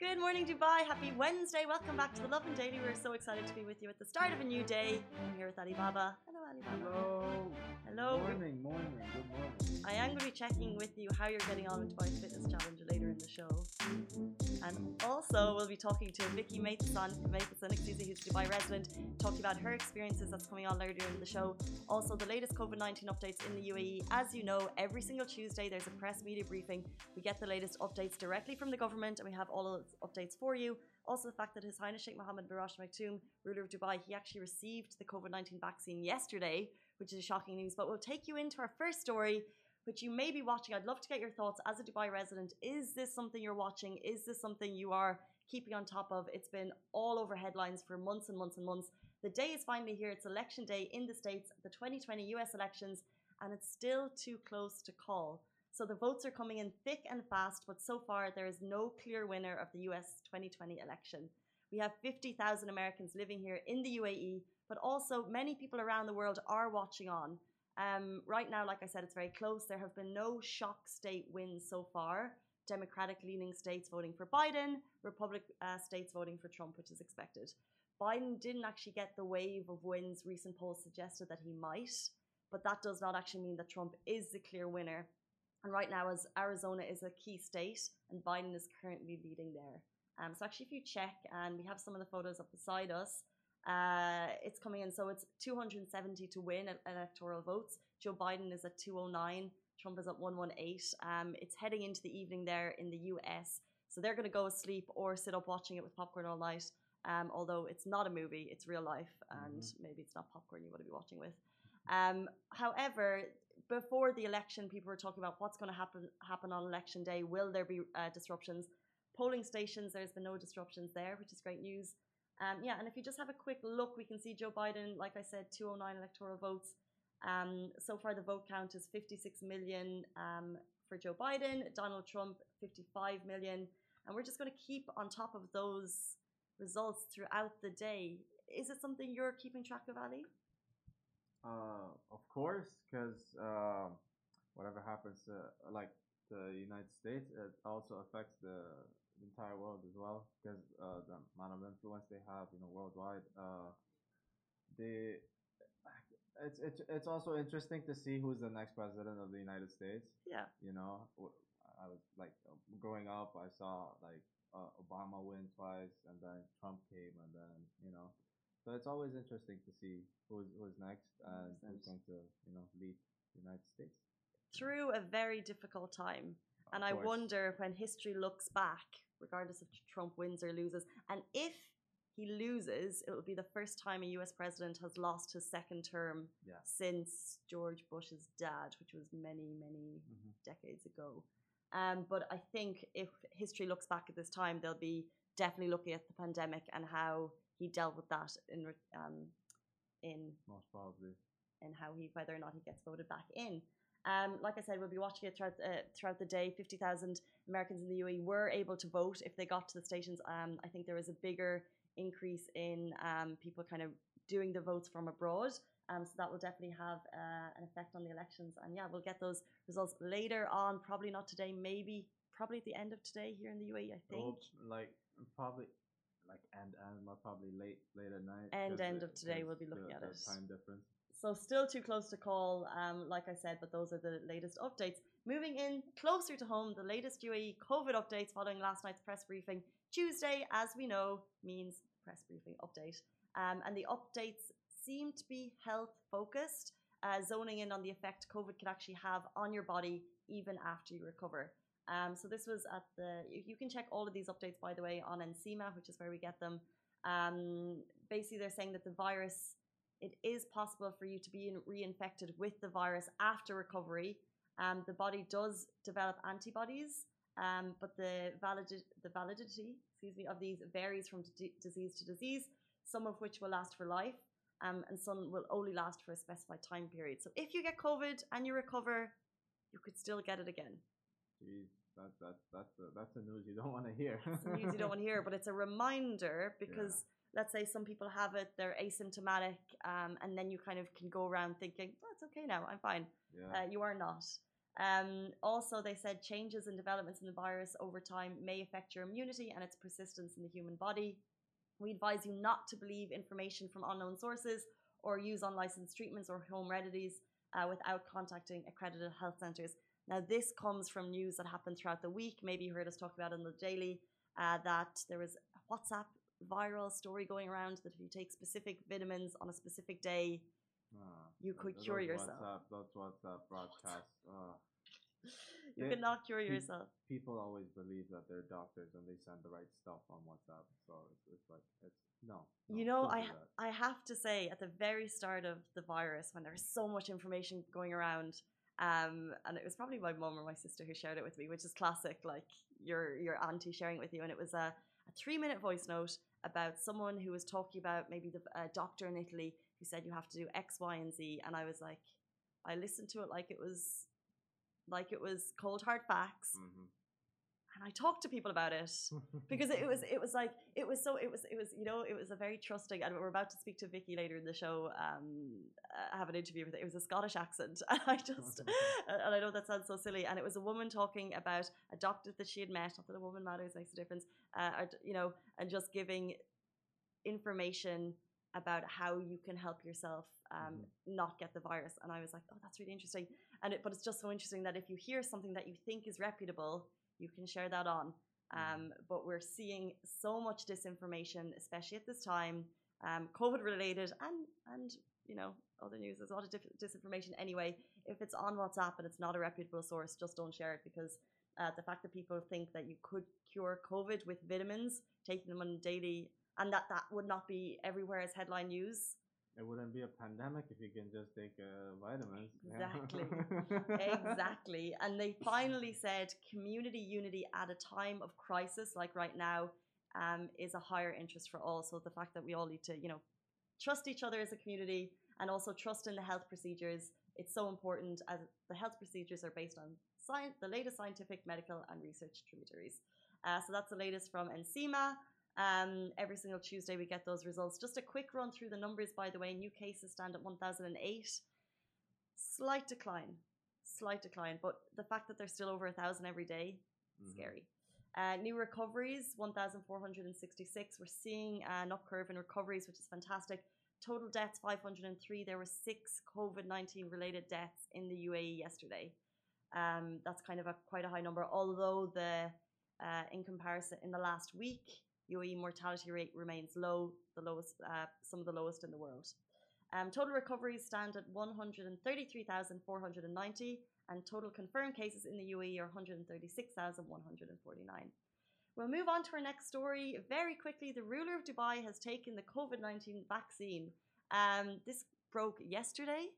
Good morning, Dubai. Happy Wednesday. Welcome back to the Lovin Daily. We're so excited to be with you at the start of a new day. I'm here with Alibaba. Hello, Alibaba. Hello. Hello. Morning, morning, good morning. I am going to be checking with you how you're getting on with Dubai's Fitness Challenge later in the show. And also, we'll be talking to Vicky Matheson, Matheson excuse me, who's a Dubai resident, talking about her experiences that's coming on later in the show. Also, the latest COVID 19 updates in the UAE. As you know, every single Tuesday there's a press media briefing. We get the latest updates directly from the government and we have all of updates for you. Also, the fact that His Highness Sheikh Mohammed bin Rashid Maktoum, ruler of Dubai, he actually received the COVID 19 vaccine yesterday, which is shocking news. But we'll take you into our first story which you may be watching. I'd love to get your thoughts as a Dubai resident. Is this something you're watching? Is this something you are keeping on top of? It's been all over headlines for months and months and months. The day is finally here. It's election day in the States, the 2020 US elections, and it's still too close to call. So the votes are coming in thick and fast, but so far there is no clear winner of the US 2020 election. We have 50,000 Americans living here in the UAE, but also many people around the world are watching on. Um, right now, like I said, it's very close. There have been no shock state wins so far. Democratic leaning states voting for Biden, Republic uh, states voting for Trump, which is expected. Biden didn't actually get the wave of wins recent polls suggested that he might, but that does not actually mean that Trump is the clear winner. And right now, as Arizona is a key state, and Biden is currently leading there. Um, so actually, if you check, and we have some of the photos up beside us, uh, it's coming in. So it's 270 to win electoral votes. Joe Biden is at 209. Trump is at 118. Um, it's heading into the evening there in the US. So they're going to go asleep or sit up watching it with popcorn all night. Um, although it's not a movie, it's real life, and mm-hmm. maybe it's not popcorn you want to be watching with. Um, however, before the election, people were talking about what's going to happen happen on election day. Will there be uh, disruptions? Polling stations, there's been no disruptions there, which is great news. Um, yeah, and if you just have a quick look, we can see Joe Biden, like I said, 209 electoral votes. Um, so far, the vote count is 56 million um, for Joe Biden, Donald Trump, 55 million. And we're just going to keep on top of those results throughout the day. Is it something you're keeping track of, Ali? Uh, of course, because uh, whatever happens, uh, like the United States, it also affects the entire world as well because uh, the amount of influence they have, you know, worldwide. Uh, they, it's it's it's also interesting to see who's the next president of the United States. Yeah. You know, I was like growing up, I saw like uh, Obama win twice, and then Trump came, and then you know, so it's always interesting to see who's who's next and who's going to you know lead the United States through a very difficult time. And I wonder when history looks back, regardless if Trump wins or loses. And if he loses, it will be the first time a US president has lost his second term yeah. since George Bush's dad, which was many, many mm-hmm. decades ago. Um, but I think if history looks back at this time, they'll be definitely looking at the pandemic and how he dealt with that in um, in most probably and how he whether or not he gets voted back in. Um, like I said, we'll be watching it throughout, uh, throughout the day. 50,000 Americans in the UAE were able to vote if they got to the stations. Um, I think there was a bigger increase in um, people kind of doing the votes from abroad. Um, so that will definitely have uh, an effect on the elections. And yeah, we'll get those results later on. Probably not today, maybe probably at the end of today here in the UAE, I think. like probably like end end, probably late late at night. End end of today, we'll be looking the, at the it. Time difference. So still too close to call, um, like I said, but those are the latest updates. Moving in closer to home, the latest UAE COVID updates following last night's press briefing. Tuesday, as we know, means press briefing update. Um, and the updates seem to be health focused, uh, zoning in on the effect COVID can actually have on your body even after you recover. Um, so this was at the, you, can check all of these updates, by the way, on NCEMA, which is where we get them. Um, basically, they're saying that the virus it is possible for you to be reinfected with the virus after recovery. Um, the body does develop antibodies, um, but the, the validity excuse me, of these varies from disease to disease, some of which will last for life, um, and some will only last for a specified time period. So if you get COVID and you recover, you could still get it again. Jeez, that that that's the that's the news you don't want to hear. News you don't want to hear, but it's a reminder because let's say some people have it, they're asymptomatic, um, and then you kind of can go around thinking, oh, it's okay now, I'm fine. Yeah. Uh, you are not. Um, also, they said changes and developments in the virus over time may affect your immunity and its persistence in the human body. We advise you not to believe information from unknown sources or use unlicensed treatments or home remedies uh, without contacting accredited health centres. Now, this comes from news that happened throughout the week. Maybe you heard us talk about it in the daily uh, that there was a WhatsApp viral story going around that if you take specific vitamins on a specific day, Ah, you could cure yourself. WhatsApp, those WhatsApp broadcasts. Uh, you They- cannot cure yourself. people always believe that they're doctors and they send the right stuff on WhatsApp. So it's, it's like it's no. You know, I do ha- that. I have to say, at the very start of the virus, when there was so much information going around, um, and it was probably my mum or my sister who shared it with me, which is classic, like your your auntie sharing it with you, and it was a, a three minute voice note about someone who was talking about maybe the doctor in Italy who said you have to do X, Y, and Z, and I was like, I listened to it like it was like it was cold hard facts, Mhm. And I talked to people about it because it was it was like it was so it was it was you know it was a very trusting and we're about to speak to Vicky later in the show um uh, have an interview with it. it was a Scottish accent. And I just and I know that sounds so silly. And it was a woman talking about a doctor that she had met not that a woman matters makes a difference uh, you know and just giving information about how you can help yourself um, not get the virus. And I was like oh that's really interesting. And it, but it's just so interesting that if you hear something that you think is reputable you can share that on um, but we're seeing so much disinformation, especially at this time, um, COVID related and and you know other news. There's a lot of disinformation anyway. If it's on WhatsApp and it's not a reputable source, just don't share it because uh, the fact that people think that you could cure COVID with vitamins, taking them on daily, and that that would not be everywhere as headline news. It wouldn't be a pandemic if you can just take uh, vitamins. Exactly. exactly. And they finally said community unity at a time of crisis, like right now, um, is a higher interest for all. So the fact that we all need to, you know, trust each other as a community and also trust in the health procedures. It's so important as the health procedures are based on science, the latest scientific, medical, and research tributaries. Uh, so that's the latest from NCEMA. Um, every single Tuesday we get those results. Just a quick run through the numbers, by the way. New cases stand at 1,008 slight decline, slight decline, but the fact that there's still over a thousand every day, Mhm. scary. Uh, new recoveries, 1,466. We're seeing an up curve in recoveries, which is fantastic. Total deaths, 503. There were six COVID 19 related deaths in the UAE yesterday. Um, that's kind of a quite a high number, although the uh, in comparison in the last week, UAE mortality rate remains low, the lowest, uh, some of the lowest in the world. Um, total recoveries stand at 133,490, and total confirmed cases in the UAE are 136,149. We'll move on to our next story very quickly. The ruler of Dubai has taken the COVID 19 vaccine. Um, this broke yesterday.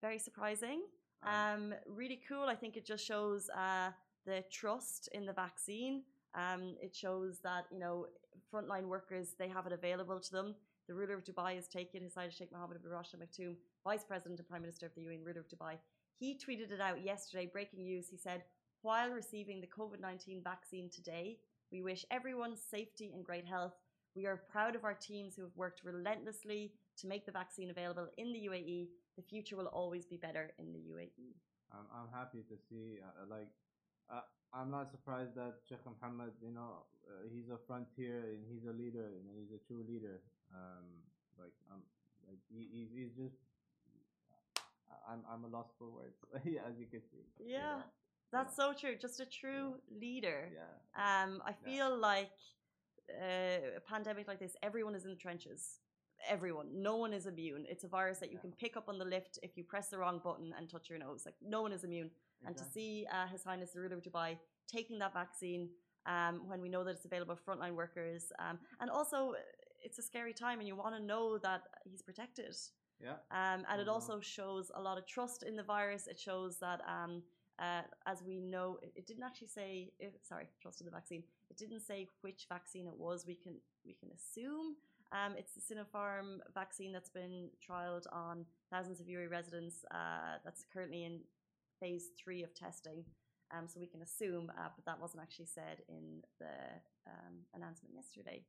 Very surprising. Um, really cool. I think it just shows uh, the trust in the vaccine. Um, it shows that you know frontline workers they have it available to them. The ruler of Dubai has taken His Highness Sheikh Mohammed bin Rashid Al Maktoum, Vice President and Prime Minister of the UAE ruler of Dubai. He tweeted it out yesterday. Breaking news. He said, while receiving the COVID 19 vaccine today, we wish everyone safety and great health. We are proud of our teams who have worked relentlessly to make the vaccine available in the UAE. The future will always be better in the. UAE. I'm, I'm happy to see, uh, like, uh, I'm not surprised that Sheikh Mohammed, you know, uh, he's a frontier and he's a leader and he's a true leader. Um, like, um, like he, he's, he's just, I'm, I'm a loss for words, as you can see. Yeah, know. That's so true. Just a true leader. Yeah. Um, I Yeah. feel like uh, a pandemic like this, everyone is in the trenches. Everyone. No one is immune. It's a virus that you Yeah. can pick up on the lift if you press the wrong button and touch your nose. Like no one is immune. And to see uh, His Highness the ruler of Dubai taking that vaccine um, when we know that it's available for frontline workers, um, and also uh, it's a scary time, and you want to know that he's protected. Yeah. Um, and it also shows a lot of trust in the virus. It shows that, um, uh, as we know, it, it didn't actually say. If, sorry, trust in the vaccine. It didn't say which vaccine it was. We can we can assume um, it's the Sinopharm vaccine that's been trialed on thousands of UAE residents. Uh, that's currently in phase three of testing. Um, so we can assume, uh, but that wasn't actually said in the um, announcement yesterday.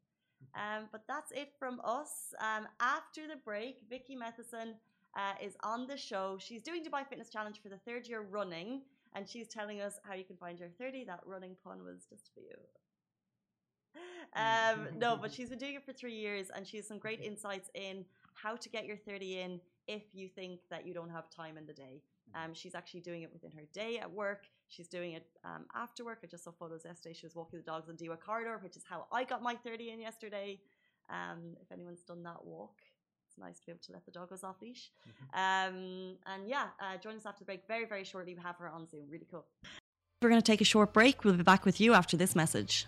Um, but that's it from us. Um, after the break, Vicky Matheson uh, is on the show. She's doing Dubai Fitness Challenge for the third year running, and she's telling us how you can find your 30. That running pun was just for you. Um, no, but she's been doing it for three years, and she has some great insights in how to get your 30 in if you think that you don't have time in the day. Um, she's actually doing it within her day at work. She's doing it um, after work. I just saw photos yesterday. She was walking the dogs on Dewa Corridor, which is how I got my 30 in yesterday. Um, if anyone's done that walk, it's nice to be able to let the doggos off leash. Um, and yeah, uh, join us after the break very, very shortly. We have her on Zoom. Really cool. We're going to take a short break. We'll be back with you after this message.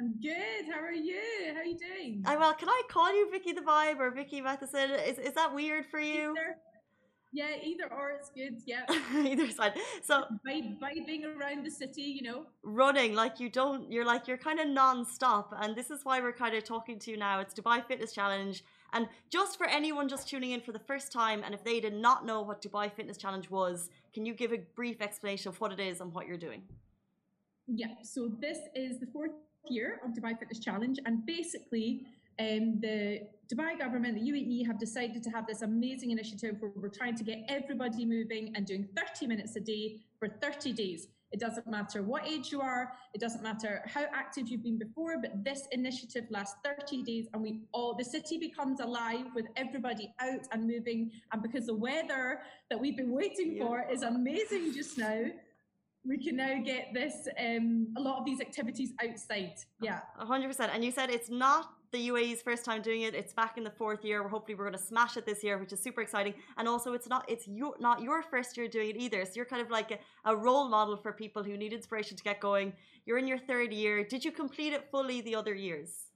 I'm good. How are you? How are you doing? I'm well, can I call you Vicky the Vibe or Vicky Matheson? Is is that weird for you? Either, yeah, either or it's good. Yeah. Either side. So vibing around the city, you know. running like you don't you're like you're kind of non-stop and this is why we're kind of talking to you now it's dubai fitness challenge and just for anyone just tuning in for the first time and if they did not know what dubai fitness challenge was can you give a brief explanation of what it is and what you're doing Yeah. So this is the fourth year of Dubai Fitness Challenge, and basically, um, the Dubai government, the UAE, have decided to have this amazing initiative where we're trying to get everybody moving and doing 30 minutes a day for 30 days. It doesn't matter what age you are, it doesn't matter how active you've been before, but this initiative lasts 30 days and we all the city becomes alive with everybody out and moving. And because the weather that we've been waiting for is amazing just now, we can now get this um a lot of these activities outside. Yeah. Hundred percent. And you said it's not the UAE's first time doing it. It's back in the fourth year. Hopefully, we're going to smash it this year, which is super exciting. And also, it's not it's your not your first year doing it either. So you're kind of like a, a role model for people who need inspiration to get going. You're in your third year. Did you complete it fully the other years?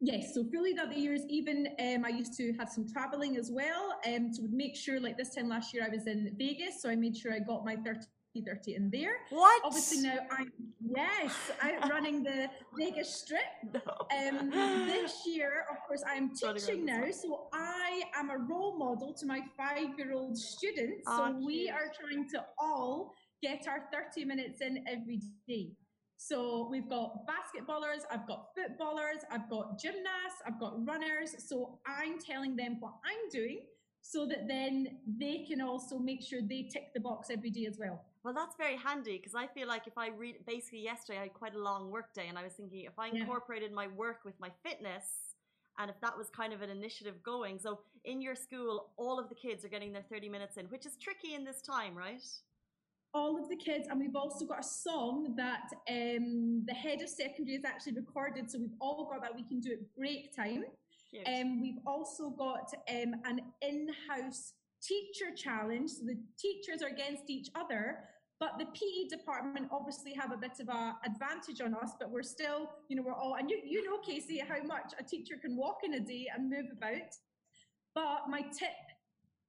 Yes, so fully the other years, even um, I used to have some traveling as well and um, to make sure, like this time last year, I was in Vegas, so I made sure I got my 30 30 in there. What? Obviously now I'm yes, I'm running the Vegas Strip. No. Um, this year, of course, I'm teaching now, so I am a role model to my five-year-old students. Aw, so we are trying to all get our 30 minutes in every day. So we've got basketballers, I've got footballers, I've got gymnasts, I've got runners. So I'm telling them what I'm doing so that then they can also make sure they tick the box every day as well. Well, that's very handy because I feel like if I read basically yesterday, I had quite a long work day, and I was thinking if I Yeah. incorporated my work with my fitness, and if that was kind of an initiative going. So in your school, all of the kids are getting their 30 minutes in, which is tricky in this time, right? all of the kids, and we've also got a song that um, the head of secondary has actually recorded. So we've all got that we can do at break time. Cute. Um, we've also got um, an in-house teacher challenge. So the teachers are against each other, but the PE department obviously have a bit of a advantage on us. But we're still, you know, we're all, and you you know, Casey, how much a teacher can walk in a day and move about. But my tip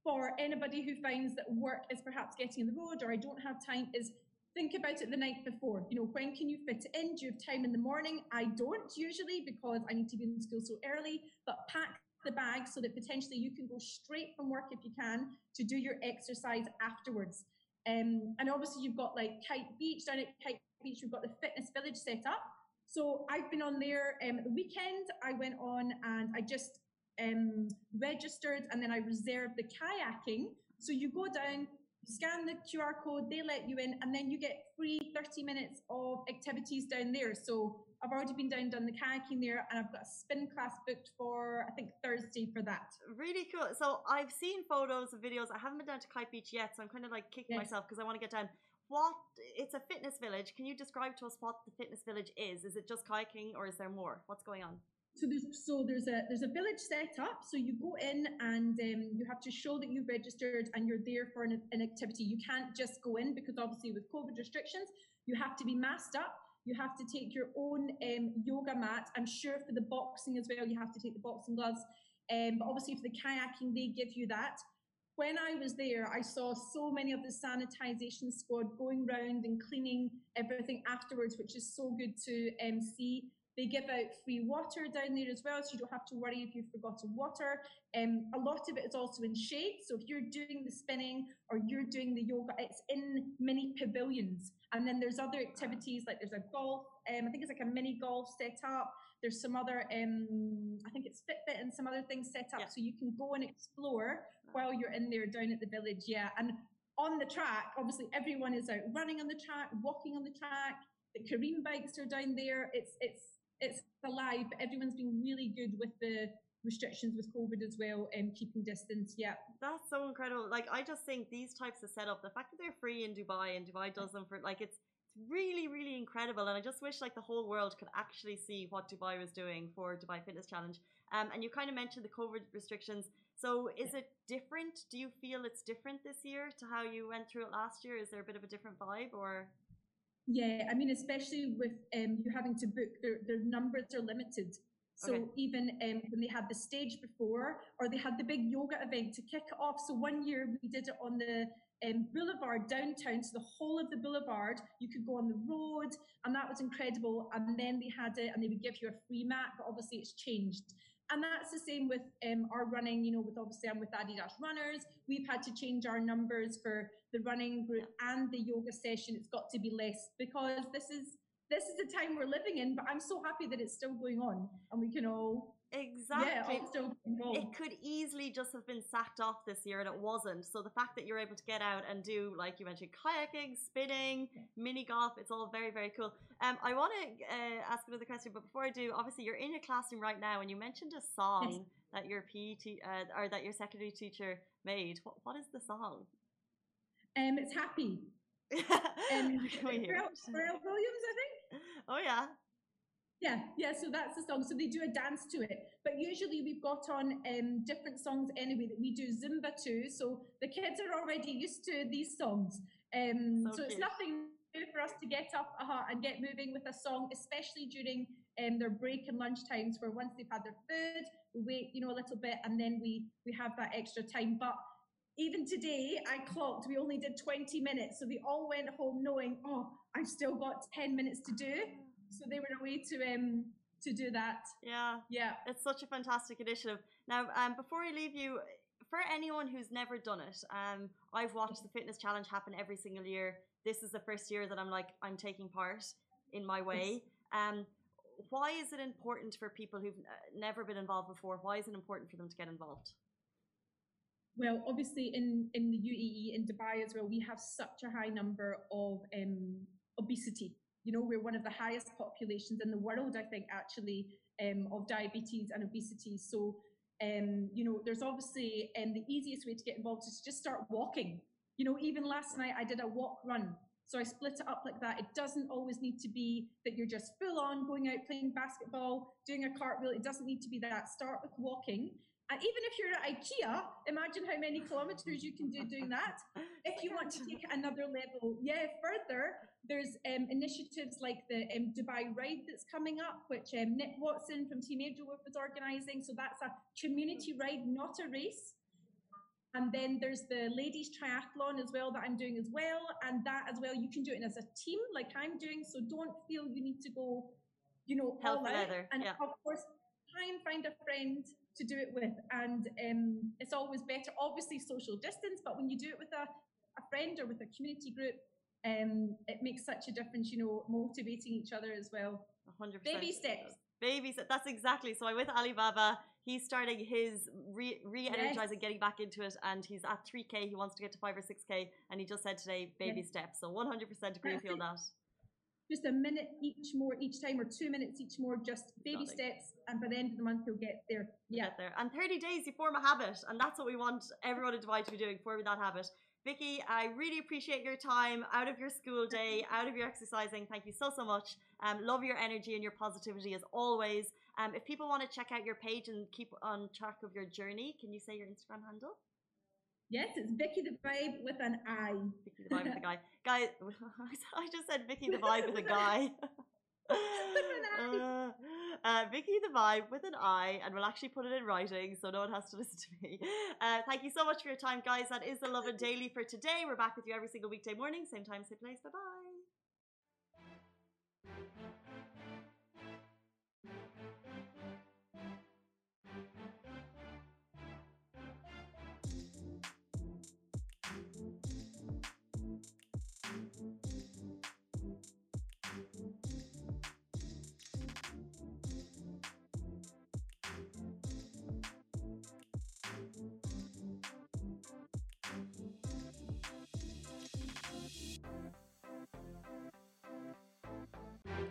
for anybody who finds that work is perhaps getting in the road or I don't have time is think about it the night before. You know, when can you fit it in? Do you have time in the morning? I don't usually because I need to be in school so early, but pack the bag so that potentially you can go straight from work if you can to do your exercise afterwards. Um, and obviously you've got like Kite Beach down at Kite Beach, we've got the fitness village set up. So I've been on there um, the weekend. I went on and I just um, registered and then I reserved the kayaking. So you go down, scan the QR code, they let you in, and then you get free 30 minutes of activities down there. So I've already been down, done the kayaking there, and I've got a spin class booked for, I think, Thursday for that. Really cool. So I've seen photos and videos. I haven't been down to Kite Beach yet, so I'm kind of like kicking Yes. myself because I want to get down. What? It's a fitness village. Can you describe to us what the fitness village is? Is it just kayaking, or is there more? What's going on? So there's so there's a there's a village set up. So you go in and um, you have to show that you've registered and you're there for an, an activity. You can't just go in because obviously with COVID restrictions, you have to be masked up. You have to take your own um, yoga mat. I'm sure for the boxing as well, you have to take the boxing gloves. Um, but obviously, for the kayaking, they give you that. When I was there, I saw so many of the sanitization squad going round and cleaning everything afterwards, which is so good to um, see. They give out free water down there as well, so you don't have to worry if you've forgotten water. Um, a lot of it is also in shade, so if you're doing the spinning or you're doing the yoga, it's in mini pavilions. And then there's other activities like there's a golf, um, I think it's like a mini golf set up. There's some other, um, I think it's Fitbit and some other things set up, Yeah. so you can go and explore while you're in there down at the village. Yeah, and on the track, obviously everyone is out running on the track, walking on the track. The Careem bikes are down there. It's it's it's alive, but everyone's been really good with the restrictions with COVID as well and keeping distance. Yeah. That's so incredible. Like I just think these types of setup, the fact that they're free in Dubai and Dubai does them for like it's it's really, really incredible. And I just wish like the whole world could actually see what Dubai was doing for Dubai Fitness Challenge. Um, and you kind of mentioned the COVID restrictions. So is it different? Do you feel it's different this year to how you went through it last year? Is there a bit of a different vibe or? Yeah, I mean, especially with um, you having to book, their, their numbers are limited. So Okay. even um, when they had the stage before, or they had the big yoga event to kick it off. So one year we did it on the um, boulevard downtown, so the whole of the boulevard, you could go on the road, and that was incredible. And then they had it, and they would give you a free mat, but obviously it's changed. And that's the same with um, our running. You know, with obviously I'm with Adidas Runners, we've had to change our numbers for the running group and the yoga session. It's got to be less because this is this is the time we're living in. But I'm so happy that it's still going on, and we can all Exactly. yeah, still it could easily just have been sacked off this year and it wasn't. So the fact that you're able to get out and do, like you mentioned, kayaking, spinning, mini golf, it's all very, very cool. Um, I want to uh, ask another question, but before I do, obviously you're in your classroom right now and you mentioned a song that your PE te- uh, or that your secondary teacher made. What, what is the song? Um, it's happy. Um, we hear Pharrell, it? Pharrell Williams, I think. Oh yeah. Yeah, yeah. So that's the song. So they do a dance to it. But usually we've got on um, different songs anyway that we do Zumba to. So the kids are already used to these songs. Um, So so, it's nothing new for us to get up uh, and get moving with a song, especially during um, their break and lunch times, where once they've had their food, we wait, you know, a little bit, and then we we have that extra time. But even today, I clocked we only did 20 minutes, so they all went home knowing, oh, I've still got 10 minutes to do. So they were away to um to do that. Yeah. Yeah. It's such a fantastic initiative. Now, um, before I leave you, for anyone who's never done it, um, I've watched the fitness challenge happen every single year. This is the first year that I'm like I'm taking part in my way. Um, why is it important for people who've uh, never been involved before? Why is it important for them to get involved? Well, obviously in in the UAE in Dubai as well, we have such a high number of um, obesity. You know, we're one of the highest populations in the world, I think, actually, um, of diabetes and obesity. So, um, you know, there's obviously um, the easiest way to get involved is to just start walking. You know, even last night I did a walk run. So I split it up like that. It doesn't always need to be that you're just full on going out playing basketball, doing a cartwheel. It doesn't need to be that. Start with walking. And even if you're at IKEA, imagine how many kilometers you can do doing that. If you want to take it another level, yeah, further, there's um, initiatives like the um, Dubai Ride that's coming up, which um, Nick Watson from Team Agelwolf is organising. So that's a community ride, not a race. And then there's the ladies triathlon as well that I'm doing as well. And that as well, you can do it as a team like I'm doing. So don't feel you need to go, you know, Hell all out. And yeah. of course, try and find a friend to do it with. And um, it's always better, obviously, social distance, but when you do it with a, a friend or with a community group, um, it makes such a difference, you know, motivating each other as well. 100%. Baby steps. Baby steps. That's exactly. So I'm with Alibaba. He's starting his re energizing, Yes. getting back into it, and he's at 3K. He wants to get to 5 or 6K, and he just said today, baby Yes. steps. So 100% agree with you on that. Just a minute each more each time, or two minutes each more, just baby Nothing. steps. And by the end of the month, you'll get there. Yeah. get there. And 30 days, you form a habit, and that's what we want everyone in Dubai to be doing, forming that habit. Vicky, I really appreciate your time out of your school day, out of your exercising. Thank you so, so much. Um, love your energy and your positivity as always. Um, if people want to check out your page and keep on track of your journey, can you say your Instagram handle? Yes, it's Vicky the Vibe with an I. Vicky the Vibe with a guy. Guy, I just said Vicky the Vibe with a guy. uh, uh, Vicky the Vibe with an I, and we'll actually put it in writing so no one has to listen to me. Uh, thank you so much for your time, guys. That is the Lovin Daily for today. We're back with you every single weekday morning, same time, same place. Bye bye.